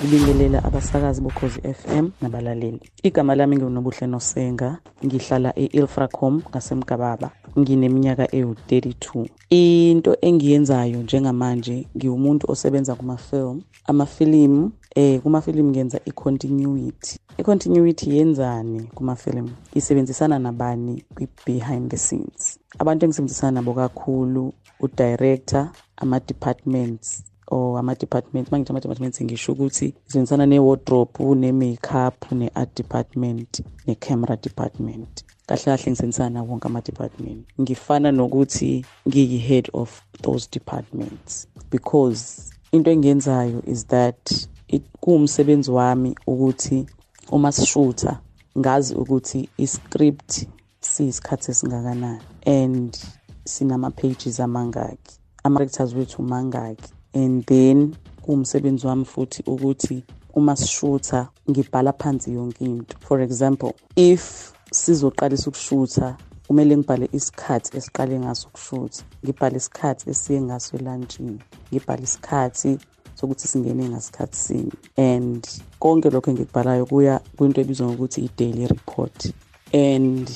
ngibingelela abasakazi bokhozi FM nabalaleli. Igama lami ngiwunobuhle nosenga ngihlala e-Ilfracom ngasemgababa. Ngineminyaka ewu-32 into engiyenzayo njengamanje ngiwumuntu osebenza kuma-film amafilimu eh kumafilimu ngenza i-continuity. I-continuity yenzani kumafilimu isebenzisana nabani kwi-behind the scenes? Abantu engisebenzisana nabo kakhulu udirector ama-departments or ama-department uma ngithi ama-departments ngisho ukuthi sebenzisana ne-wardrobe ne-makeup ne-art department ne-camera department. Kahle kahle ngisebenzisana nawo wonke ama-department. Ngifana nokuthi ngiyi-head of those departments because into engiyenzayo is that kuwumsebenzi wami ukuthi uma sishutha ngazi ukuthi i-script siyisikhathi esingakanani and sinama-pages amangaki ama-characters wethu mangaki. And then kuwumsebenzi wami futhi ukuthi uma sishutha ngibhala phansi yonke into. For example if sizoqalisa ukushutha kumele ngibhale isikhathi esiqale ngaso ukushutha ngibhale isikhathi esiye ngaso elantshini ngibhale isikhathi sokuthi singene ngasikhathi sini. And konke lokho engikubhalayo kuya kwinto ebizwa ngokuthi i-daily report. And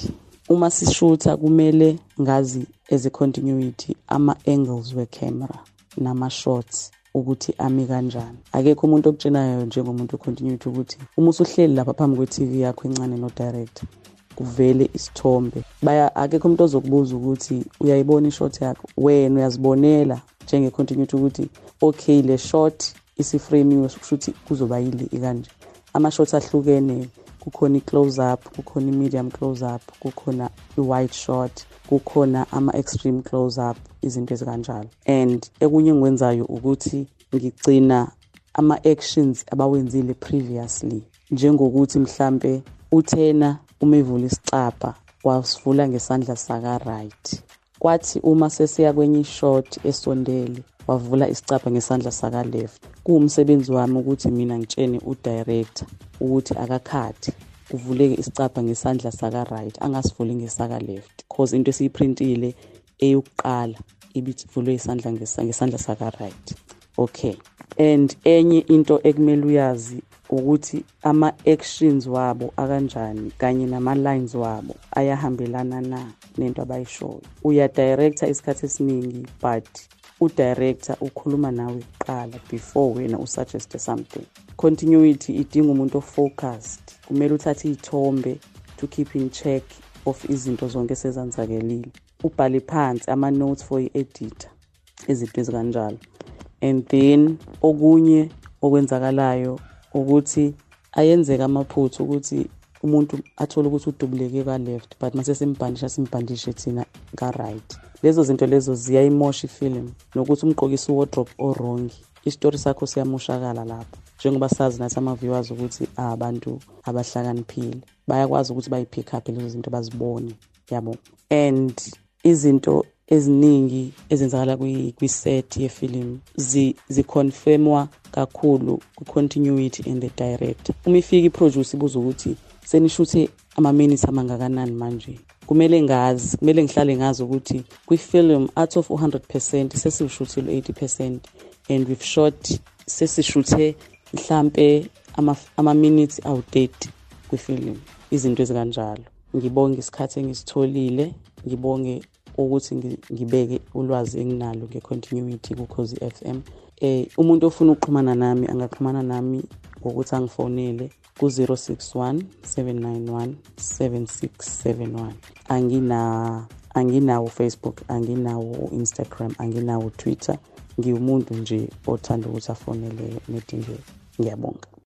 uma sishutha kumele ngazi as a continuity ama-angles we-camera. Nama-shots ukuthi ami kanjani. Akekho umuntu okutshelayo njengomuntu we-continuity ukuthi uma usuhleli lapha phambi kwe-tv yakho encane no-director kuvele isithombe. Baya akekho umuntu ozokubuza ukuthi uyayibona ishot yakho? Wena uyazibonela njenge-continuity ukuthi okay le shot isiframiwe kushuthi kuzoba yile ikanje. Ama-shot ahlukene kukhona i-close up kukhona i-medium close up kukhona i-white shot kukhona ama-extreme close up izinto ezikanjalo. And ekunye engikwenzayo ukuthi ngigcina ama-actions abawenzile previously njengokuthi mhlampe uthena uma evula isicapha wasivula ngesandla saka-right. Kwathi uma sesiya kwenye ishot esondele wavula isicapha ngesandla saka-left. Kuwumsebenzi wami ukuthi mina ngitshene udirector ukuthi akakhathi kuvuleke isicapha ngesandla saka-right angasivuli ngesaka-left cause into esiyiprintile eyokuqala ibivulwe isandla ngesandla saka-right. Okay. And enye into ekumele uyazi ukuthi ama-actions wabo akanjani kanye nama-lines wabo ayahambelana na nento abayishoyo. Uyadirector isikhathi esiningi but udirector ukhuluma nawe kuqala before wena usuggeste something. Continuity idinga umuntu ofocused. Kumele uthathe iy'thombe to keep in check of izinto zonke esezanzakelile ubhale phansi ama-notes for i-editor izinto ezikanjalo. And then okunye okwenzakalayo ukuthi ayenzeka amaphutha ukuthi umuntu athole ukuthi udubuleke ka-left but mase simbhandisha simbhandishe thina ka-right. Lezo zinto lezo ziyayimosha ifilimu nokuthi umgqokise uwardrobe orongi isitori sakho siyamoshakala lapho njengoba sazi nathi ama-viewers ukuthi abantu abahlakaniphile. Bayakwazi ukuthi bayi-pick up lezo zinto bazibone yabo? And izinto eziningi ezenzakala kwi-set yefilimu ziconfirmwa kakhulu kwi-continuity and the director. Uma ifika iproduce ibuza ukuthi senishuthe ama-minutes amangakanani manje. Kumele ngazi kumele ngihlale ngazi ukuthi kwi-film out of 100 percent sesiwushuthile 80 percent and we've shot sesishuthe mhlampe ama-minutes ama awu-30 kwifilimu izinto ezikanjalo. Ngibonge isikhathi engisitholile ngibonge ukuthi ngibeke ulwazi enginalo nge-continuity kukhozi FM eh umuntu ofuna ukuxhumana nami angaxhumana nami ngokuthi angifonele ku-061 791 7671 angina anginawo Facebook anginawo Instagram anginawo Twitter. Ngiwumuntu nje othanda ukuthi afonele nedingeka ngiyabonga.